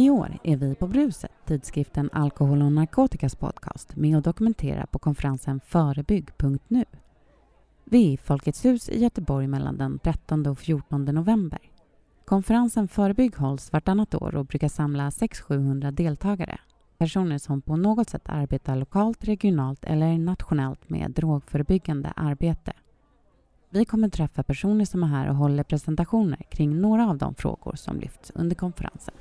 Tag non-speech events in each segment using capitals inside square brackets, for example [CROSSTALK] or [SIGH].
I år är vi på Bruset, tidskriften Alkohol och narkotikas podcast, med och dokumenterar på konferensen Förebygg.nu. Vi är i Folkets hus i Göteborg mellan den 13 och 14 november. Konferensen Förebygg hålls vartannat år och brukar samla 600-700 deltagare. Personer som på något sätt arbetar lokalt, regionalt eller nationellt med drogförebyggande arbete. Vi kommer träffa personer som är här och håller presentationer kring några av de frågor som lyfts under konferensen.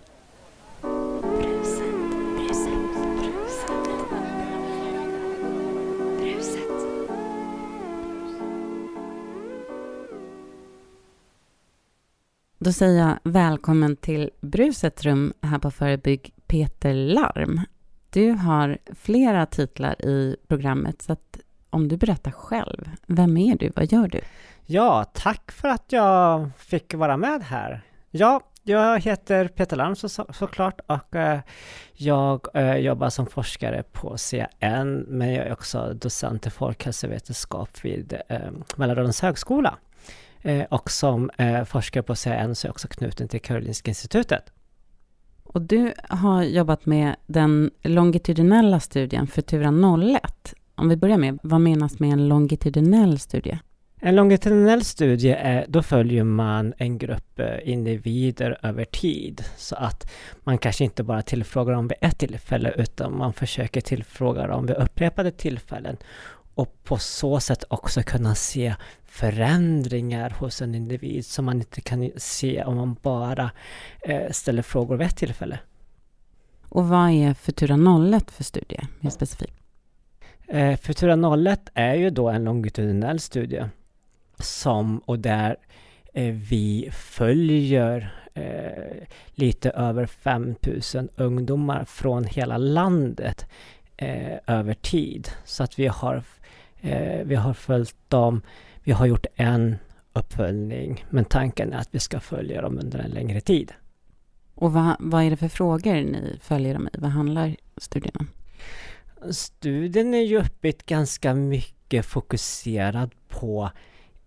Då säger jag välkommen till Brusets rum här på Förebygg, Peter Larm. Du har flera titlar i programmet, så att om du berättar själv, vem är du, vad gör du? Ja, tack för att jag fick vara med här. Ja, jag heter Peter Larm så, så, såklart och eh, jag eh, jobbar som forskare på CAN, men jag är också docent i folkhälsovetenskap vid eh, Mälardalens högskola. Eh, och som eh, forskare på CAN så är också knuten till Karolinska institutet. Och du har jobbat med den longitudinella studien Futura 01. Om vi börjar med, vad menas med en longitudinell studie? En longitudinell studie, är, då följer man en grupp eh, individer över tid. Så att man kanske inte bara tillfrågar dem vid ett tillfälle, utan man försöker tillfråga dem vid upprepade tillfällen. Och på så sätt också kunna se förändringar hos en individ som man inte kan se om man bara eh, ställer frågor vid ett tillfälle. Och vad är Futura 01 för studie, mer specifikt? Eh, Futura 01 är ju då en longitudinell studie som och där eh, vi följer eh, lite över 5000 ungdomar från hela landet eh, över tid. Så att vi har, eh, vi har följt dem, vi har gjort en uppföljning, men tanken är att vi ska följa dem under en längre tid. Och vad, vad är det för frågor ni följer dem i? Vad handlar studien om? Studien är ju uppbyggd ganska mycket fokuserad på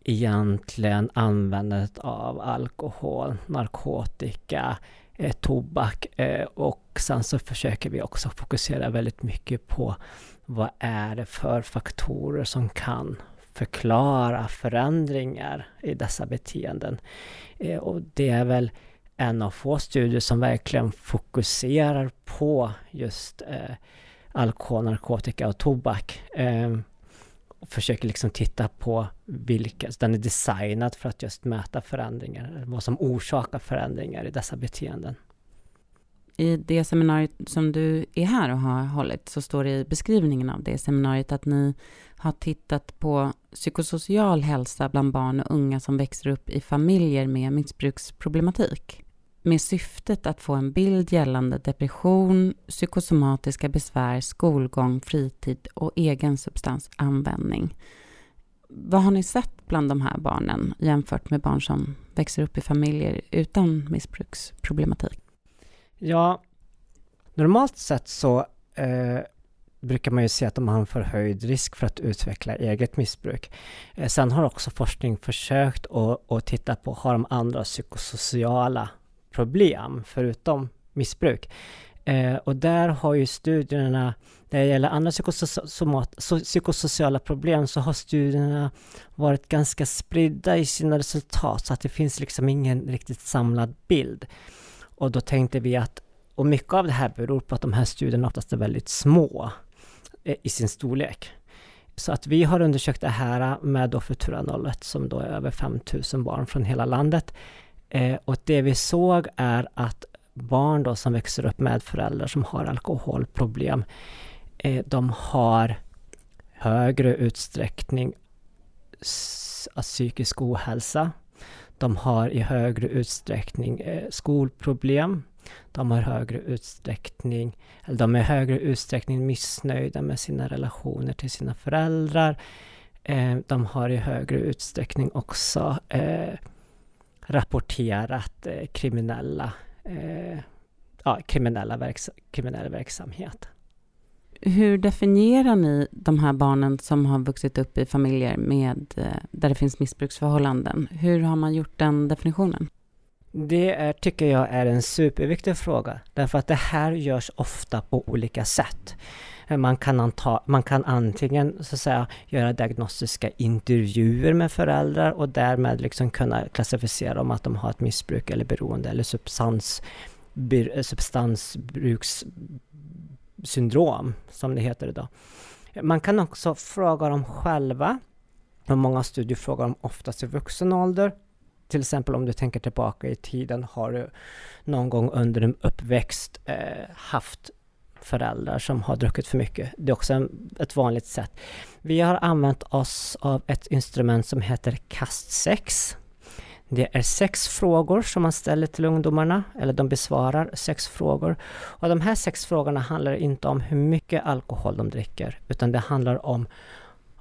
egentligen användandet av alkohol, narkotika, eh, tobak eh, och sen så försöker vi också fokusera väldigt mycket på vad är det för faktorer som kan förklara förändringar i dessa beteenden. Eh, och det är väl en av få studier som verkligen fokuserar på just eh, alkohol, narkotika och tobak. Eh, och försöker liksom titta på vilka, den är designad för att just mäta förändringar, vad som orsakar förändringar i dessa beteenden. I det seminariet som du är här och har hållit så står det i beskrivningen av det seminariet att ni har tittat på psykosocial hälsa bland barn och unga som växer upp i familjer med missbruksproblematik med syftet att få en bild gällande depression, psykosomatiska besvär, skolgång, fritid och egen substansanvändning. Vad har ni sett bland de här barnen jämfört med barn som växer upp i familjer utan missbruksproblematik? Ja, normalt sett så eh, brukar man ju se att de har en förhöjd risk för att utveckla eget missbruk. Eh, sen har också forskning försökt att, titta på, har de andra psykosociala problem förutom missbruk. Eh, och där har ju studierna, när det gäller andra psykosociala problem, så har studierna varit ganska spridda i sina resultat, så att det finns liksom ingen riktigt samlad bild. Och då tänkte vi att, och mycket av det här beror på att de här studierna oftast är väldigt små eh, i sin storlek. Så att vi har undersökt det här med då Futuranollet 01 som då är över 5000 barn från hela landet. Eh, och det vi såg är att barn då som växer upp med föräldrar som har alkoholproblem, eh, de har högre utsträckning psykisk ohälsa. De har i högre utsträckning eh, skolproblem. De har högre utsträckning, eller de är i högre utsträckning missnöjda med sina relationer till sina föräldrar. Eh, de har i högre utsträckning också eh, rapporterat kriminella, ja, kriminella verks kriminell verksamhet. Hur definierar ni de här barnen som har vuxit upp i familjer med, eh, där det finns missbruksförhållanden? Hur har man gjort den definitionen? Det är, tycker jag är en superviktig fråga. Därför att det här görs ofta på olika sätt. Man kan, anta, man kan antingen så att säga, göra diagnostiska intervjuer med föräldrar och därmed liksom kunna klassificera om att de har ett missbruk eller beroende eller substans, syndrom, som det heter idag. Man kan också fråga dem själva. Och många studier frågar dem oftast i vuxen ålder. Till exempel om du tänker tillbaka i tiden, har du någon gång under en uppväxt eh, haft föräldrar som har druckit för mycket. Det är också en, ett vanligt sätt. Vi har använt oss av ett instrument som heter KAST-6. Det är sex frågor som man ställer till ungdomarna, eller de besvarar sex frågor. Och de här sex frågorna handlar inte om hur mycket alkohol de dricker, utan det handlar om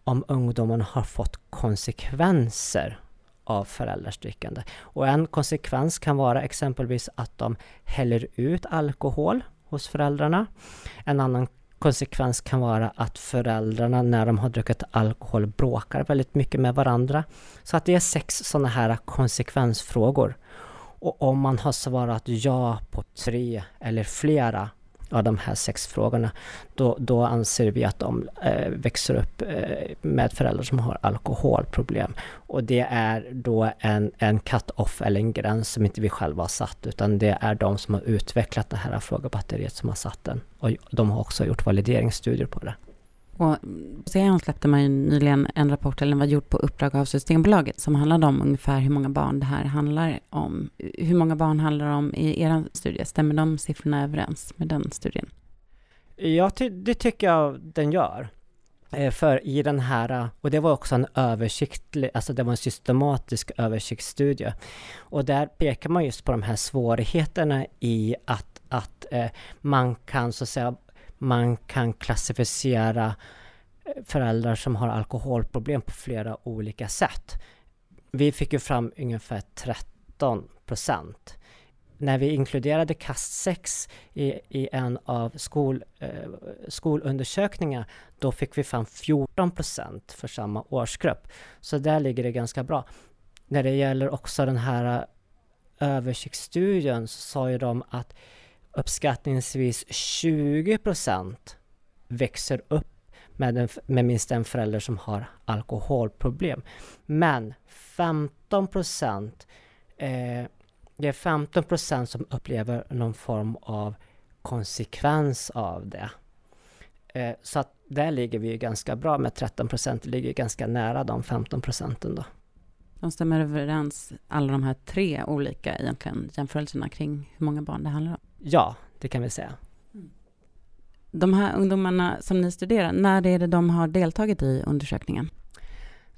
om ungdomarna har fått konsekvenser av föräldrars drickande. Och en konsekvens kan vara exempelvis att de häller ut alkohol hos föräldrarna. En annan konsekvens kan vara att föräldrarna när de har druckit alkohol bråkar väldigt mycket med varandra. Så att det är sex sådana här konsekvensfrågor. Och om man har svarat ja på tre eller flera av de här sex frågorna, då, då anser vi att de eh, växer upp eh, med föräldrar som har alkoholproblem. Och det är då en, en cut-off eller en gräns som inte vi själva har satt, utan det är de som har utvecklat det här frågebatteriet som har satt den. Och de har också gjort valideringsstudier på det. Och CAN släppte man ju nyligen en rapport, eller den var gjord på uppdrag av Systembolaget, som handlade om ungefär hur många barn det här handlar om. Hur många barn handlar det om i er studie? Stämmer de siffrorna överens med den studien? Ja, det tycker jag den gör. Eh, för i den här, och det var också en översiktlig, alltså det var en systematisk översiktsstudie. Och där pekar man just på de här svårigheterna i att, att eh, man kan så att säga man kan klassificera eh, föräldrar som har alkoholproblem på flera olika sätt. Vi fick ju fram ungefär 13 procent. När vi inkluderade KAST 6 i, i en av skol, eh, skolundersökningar, då fick vi fram 14 procent för samma årsgrupp. Så där ligger det ganska bra. När det gäller också den här eh, översiktsstudien så sa ju de att uppskattningsvis 20% växer upp med, en, med minst en förälder som har alkoholproblem. Men 15 eh, det är 15% som upplever någon form av konsekvens av det. Eh, så att där ligger vi ganska bra med 13 procent, ligger ganska nära de 15 procenten då. De stämmer överens, alla de här tre olika egentligen jämförelserna kring hur många barn det handlar om? Ja, det kan vi säga. De här ungdomarna som ni studerar, när är det de har deltagit i undersökningen?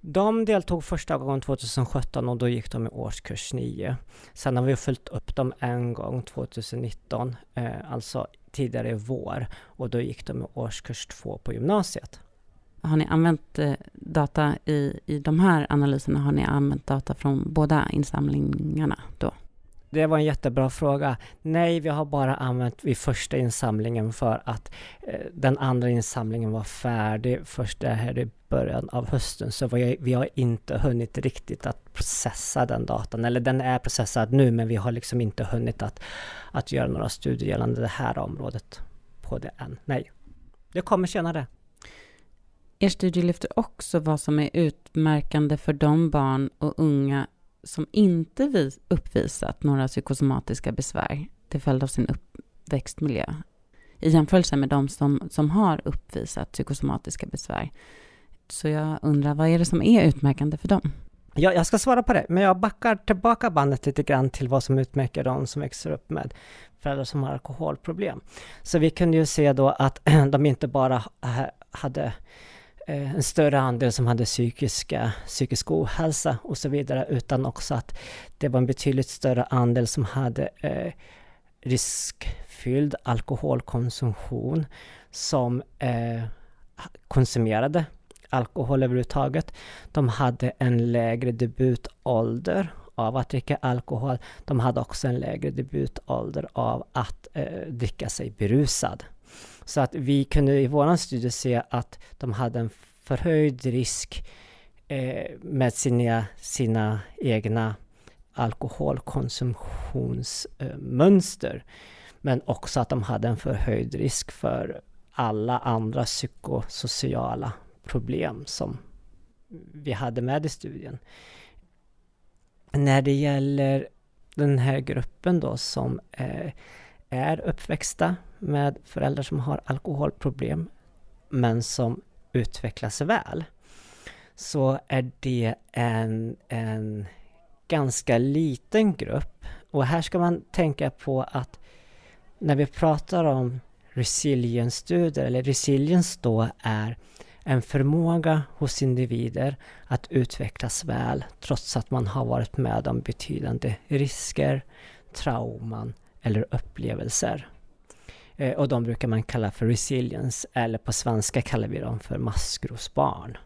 De deltog första gången 2017 och då gick de i årskurs 9. Sen har vi följt upp dem en gång 2019, eh, alltså tidigare i vår och då gick de i årskurs 2 på gymnasiet. Har ni använt eh, data i, i de här analyserna? Har ni använt data från båda insamlingarna då? Det var en jättebra fråga. Nej, vi har bara använt vid första insamlingen för att eh, den andra insamlingen var färdig först det här i början av hösten. Så vi, vi har inte hunnit riktigt att processa den datan. Eller den är processad nu, men vi har liksom inte hunnit att, att göra några studier gällande det här området på det än. Nej, det kommer senare. Er studie lyfter också vad som är utmärkande för de barn och unga som inte uppvisat några psykosomatiska besvär till följd av sin uppväxtmiljö i jämförelse med de som, som har uppvisat psykosomatiska besvär. Så jag undrar, vad är det som är utmärkande för dem? Ja, jag ska svara på det, men jag backar tillbaka bandet lite grann till vad som utmärker de som växer upp med föräldrar som har alkoholproblem. Så vi kunde ju se då att [CLEARS THROAT] de inte bara hade Eh, en större andel som hade psykiska, psykisk ohälsa och så vidare, utan också att det var en betydligt större andel som hade eh, riskfylld alkoholkonsumtion, som eh, konsumerade alkohol överhuvudtaget. De hade en lägre debutålder av att dricka alkohol. De hade också en lägre debutålder av att eh, dricka sig berusad. Så att vi kunde i våran studie se att de hade en förhöjd risk eh, med sina, sina egna alkoholkonsumtionsmönster. Men också att de hade en förhöjd risk för alla andra psykosociala problem som vi hade med i studien. När det gäller den här gruppen då som eh, är uppväxta med föräldrar som har alkoholproblem men som utvecklas väl så är det en, en ganska liten grupp. Och här ska man tänka på att när vi pratar om resilience-studier, eller resilience då är en förmåga hos individer att utvecklas väl trots att man har varit med om betydande risker, trauman eller upplevelser. Eh, och de brukar man kalla för resilience, eller på svenska kallar vi dem för maskrosbarn.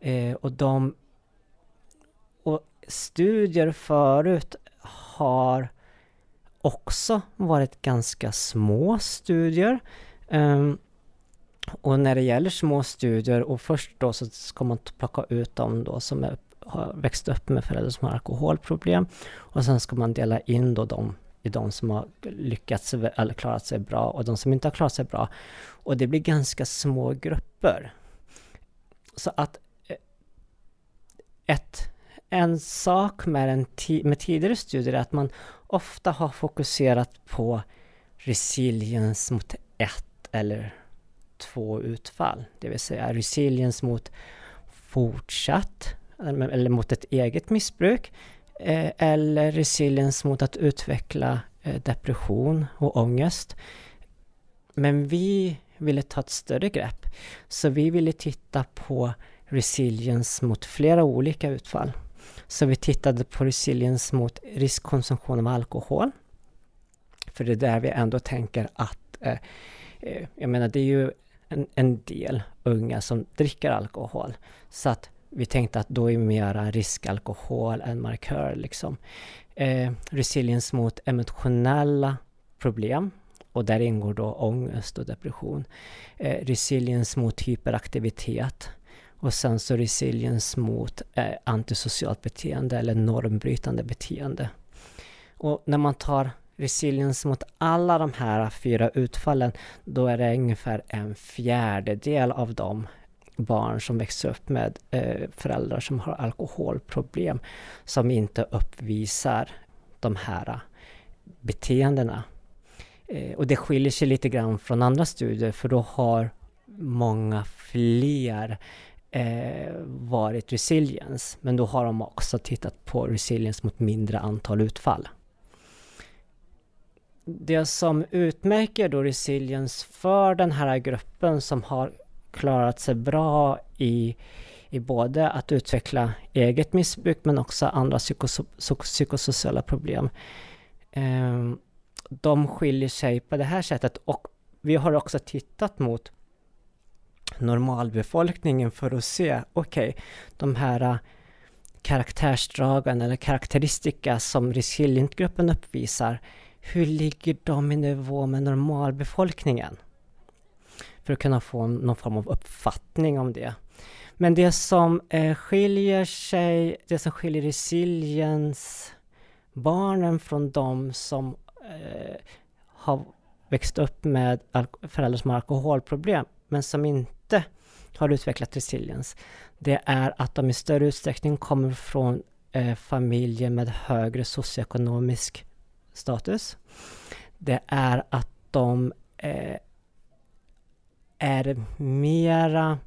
Eh, och de och studier förut har också varit ganska små studier. Um, och när det gäller små studier och först då så ska man plocka ut dem då som är, har växt upp med föräldrar som har alkoholproblem och sen ska man dela in då de i de som har lyckats eller klarat sig bra och de som inte har klarat sig bra. Och det blir ganska små grupper. Så att eh, ett, en sak med, en med tidigare studier är att man ofta har fokuserat på resilience mot ett eller två utfall. Det vill säga resilience mot fortsatt eller mot ett eget missbruk Eh, eller resiliens mot att utveckla eh, depression och ångest. Men vi ville ta ett större grepp. Så vi ville titta på resiliens mot flera olika utfall. Så vi tittade på resiliens mot riskkonsumtion av alkohol. För det är där vi ändå tänker att, eh, eh, jag menar det är ju en, en, del unga som dricker alkohol. Så att vi tänkte att då är mera riskalkohol en markör liksom. Eh, resilience mot emotionella problem. Och där ingår då ångest och depression. Eh, resilience mot hyperaktivitet. Och sen så resilience mot eh, antisocialt beteende eller normbrytande beteende. Och när man tar resilience mot alla de här fyra utfallen, då är det ungefär en fjärdedel av dem barn som växer upp med eh, föräldrar som har alkoholproblem som inte uppvisar de här eh, beteendena. Eh, och det skiljer sig lite grann från andra studier för då har många fler eh, varit resilience. Men då har de också tittat på resilience mot mindre antal utfall. Det som utmärker då resilience för den här gruppen som har klarat sig bra i, i både att utveckla eget missbruk men också andra psykos psykosociala problem. Eh, de skiljer sig på det här sättet och vi har också tittat mot normalbefolkningen för att se, okej, okay, de här äh, karaktärsdragen eller karaktäristika som resilientgruppen uppvisar, hur ligger de i nivå med normalbefolkningen? För att kunna få någon form av uppfattning om det. Men det som eh, skiljer sig, det som skiljer resiliens barnen från de som eh, har växt upp med föräldrar som har alkoholproblem men som inte har utvecklat resiliens, det är att de i större utsträckning kommer från eh, familjer med högre socioekonomisk status. Det är att de eh, är mera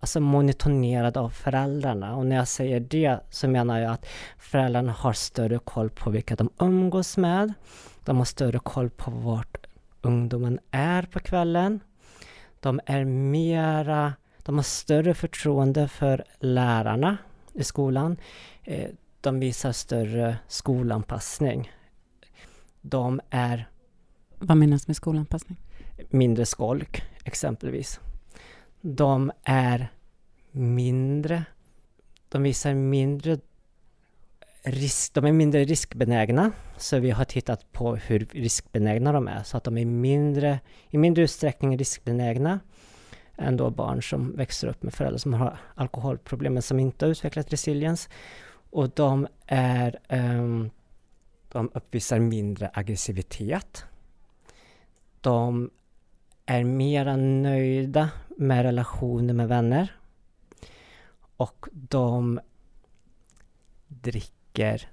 alltså monitonerade av föräldrarna. Och när jag säger det så menar jag att föräldrarna har större koll på vilka de umgås med. De har större koll på vart ungdomen är på kvällen. De är mera, de har större förtroende för lärarna i skolan. Eh, de visar större skolanpassning. De är... Vad menas med skolanpassning? Mindre skolk, exempelvis. De är mindre... De visar mindre risk, de är mindre riskbenägna. Så vi har tittat på hur riskbenägna de är. Så att de är mindre, i mindre utsträckning riskbenägna än då barn som växer upp med föräldrar som har alkoholproblem men som inte har utvecklat resiliens. och de är um, de uppvisar mindre aggressivitet. De är mera nöjda med relationer med vänner. Och de dricker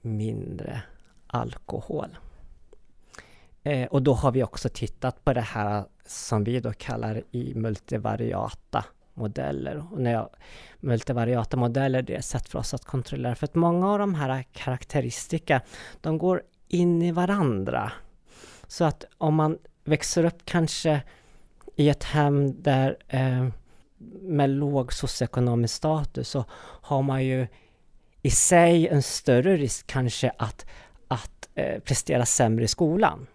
mindre alkohol. Eh, och då har vi också tittat på det här som vi då kallar i multivariata modeller. Och när jag, multivariata modeller det är ett sätt för oss att kontrollera. För att många av de här karaktäristika, de går in i varandra. Så att om man växer upp kanske i ett hem där eh, med låg socioekonomisk status så har man ju i sig en större risk kanske att, att eh, prestera sämre i skolan.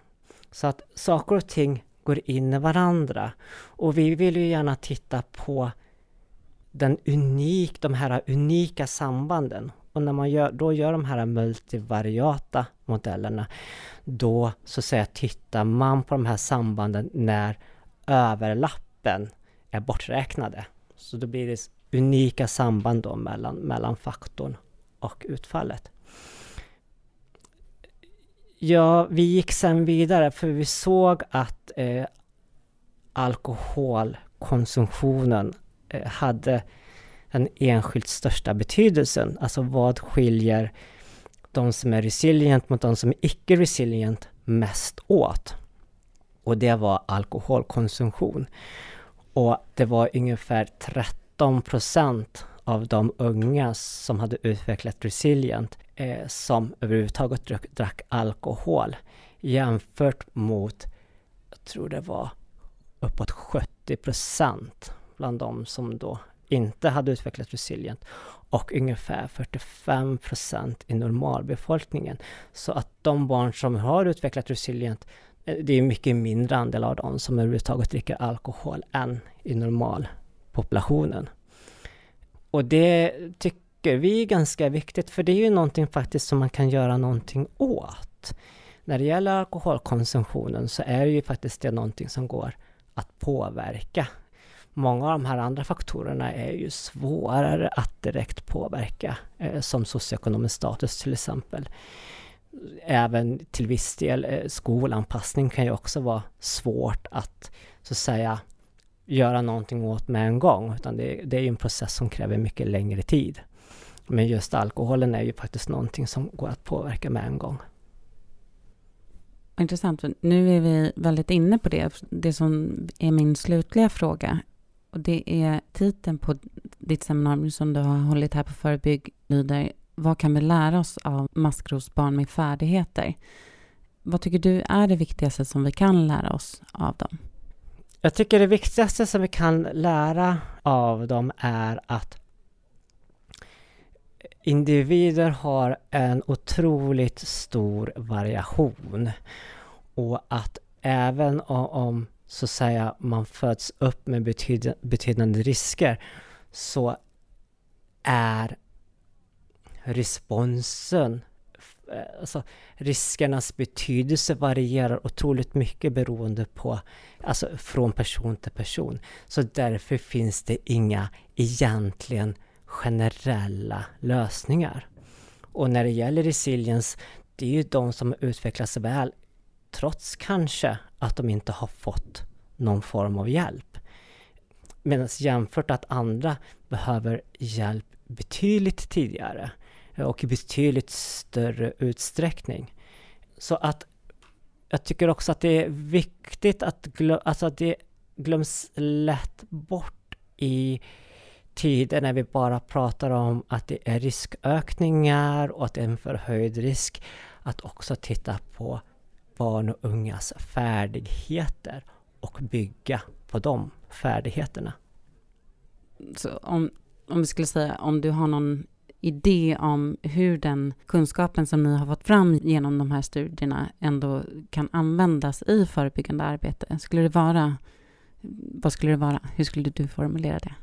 Så att saker och ting går in i varandra. Och vi vill ju gärna titta på den unik, de här unika sambanden. Och när man gör, då gör de här multivariata modellerna, då så att säga tittar man på de här sambanden när överlappen är borträknade. Så då blir det unika samband då mellan, mellan faktorn och utfallet. Ja, vi gick sen vidare för vi såg att eh, alkoholkonsumtionen eh, hade den enskilt största betydelsen. Alltså vad skiljer de som är resilient mot de som är icke resilient mest åt? Och det var alkoholkonsumtion. Och det var ungefär 13 procent av de unga som hade utvecklat resilient eh, som överhuvudtaget drack, drack alkohol jämfört mot, jag tror det var uppåt 70 procent bland de som då inte hade utvecklat resilient och ungefär 45 procent i normalbefolkningen. Så att de barn som har utvecklat resilient, eh, det är mycket mindre andel av dem som överhuvudtaget dricker alkohol än i normalpopulationen. Och det tycker vi är ganska viktigt, för det är ju någonting faktiskt som man kan göra någonting åt. När det gäller alkoholkonsumtionen så är det ju faktiskt det någonting som går att påverka. Många av de här andra faktorerna är ju svårare att direkt påverka, eh, som socioekonomisk status till exempel. Även till viss del eh, skolanpassning kan ju också vara svårt att så att säga göra någonting åt med en gång, utan det, det är ju en process som kräver mycket längre tid. Men just alkoholen är ju faktiskt någonting som går att påverka med en gång. Intressant, nu är vi väldigt inne på det, det som är min slutliga fråga. Och det är titeln på ditt seminarium som du har hållit här på Förebygg lyder Vad kan vi lära oss av maskrosbarn med färdigheter? Vad tycker du är det viktigaste som vi kan lära oss av dem? Jag tycker det viktigaste som vi kan lära av dem är att individer har en otroligt stor variation och att även om så att säga man föds upp med betyd betydande risker så är responsen eh, alltså, riskernas betydelse varierar otroligt mycket beroende på, alltså från person till person. Så därför finns det inga egentligen generella lösningar. Och när det gäller resiliens, det är ju de som utvecklas väl trots kanske att de inte har fått någon form av hjälp. Medan jämfört att andra behöver hjälp betydligt tidigare och i betydligt större utsträckning. Så att jag tycker också att det är viktigt att, glö alltså att det glöms lätt bort i tider när vi bara pratar om att det är riskökningar och att det är en förhöjd risk. Att också titta på barn och ungas färdigheter och bygga på de färdigheterna. Så om, om vi skulle säga, om du har någon idé om hur den kunskapen som ni har fått fram genom de här studierna ändå kan användas i förebyggande arbete? Skulle det vara, vad skulle det vara? Hur skulle du formulera det?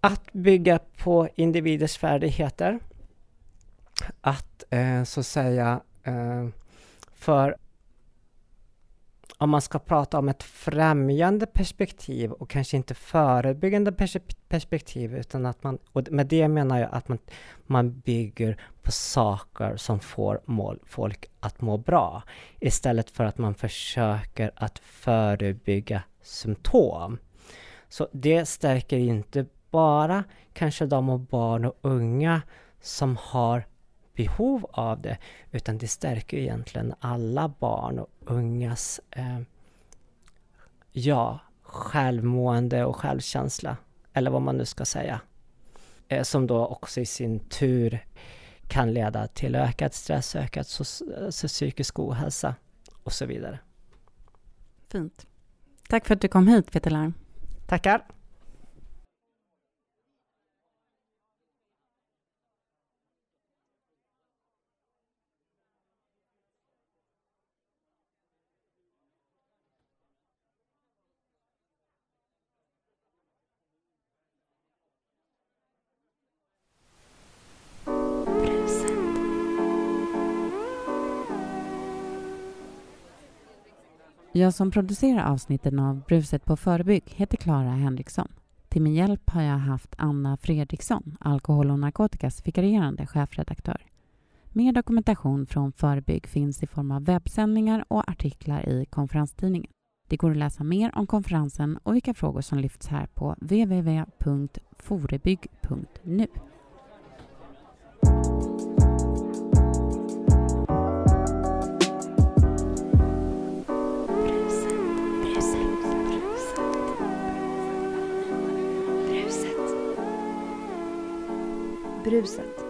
Att bygga på individers färdigheter. Att eh, så säga eh, för om man ska prata om ett främjande perspektiv och kanske inte förebyggande perspektiv utan att man, och med det menar jag att man, man bygger på saker som får mål, folk att må bra istället för att man försöker att förebygga symptom. Så det stärker inte bara kanske de barn och unga som har behov av det, utan det stärker egentligen alla barn och ungas eh, ja, självmående och självkänsla, eller vad man nu ska säga. Eh, som då också i sin tur kan leda till ökad stress, ökad so alltså psykisk ohälsa och så vidare. Fint. Tack för att du kom hit, Peter Larm. Tackar. Jag som producerar avsnitten av Bruset på förebygg heter Clara Henriksson. Till min hjälp har jag haft Anna Fredriksson, alkohol och narkotikas vikarierande chefredaktör. Mer dokumentation från Förebygg finns i form av webbsändningar och artiklar i konferenstidningen. Det går att läsa mer om konferensen och vilka frågor som lyfts här på www.forebygg.nu. Bruset.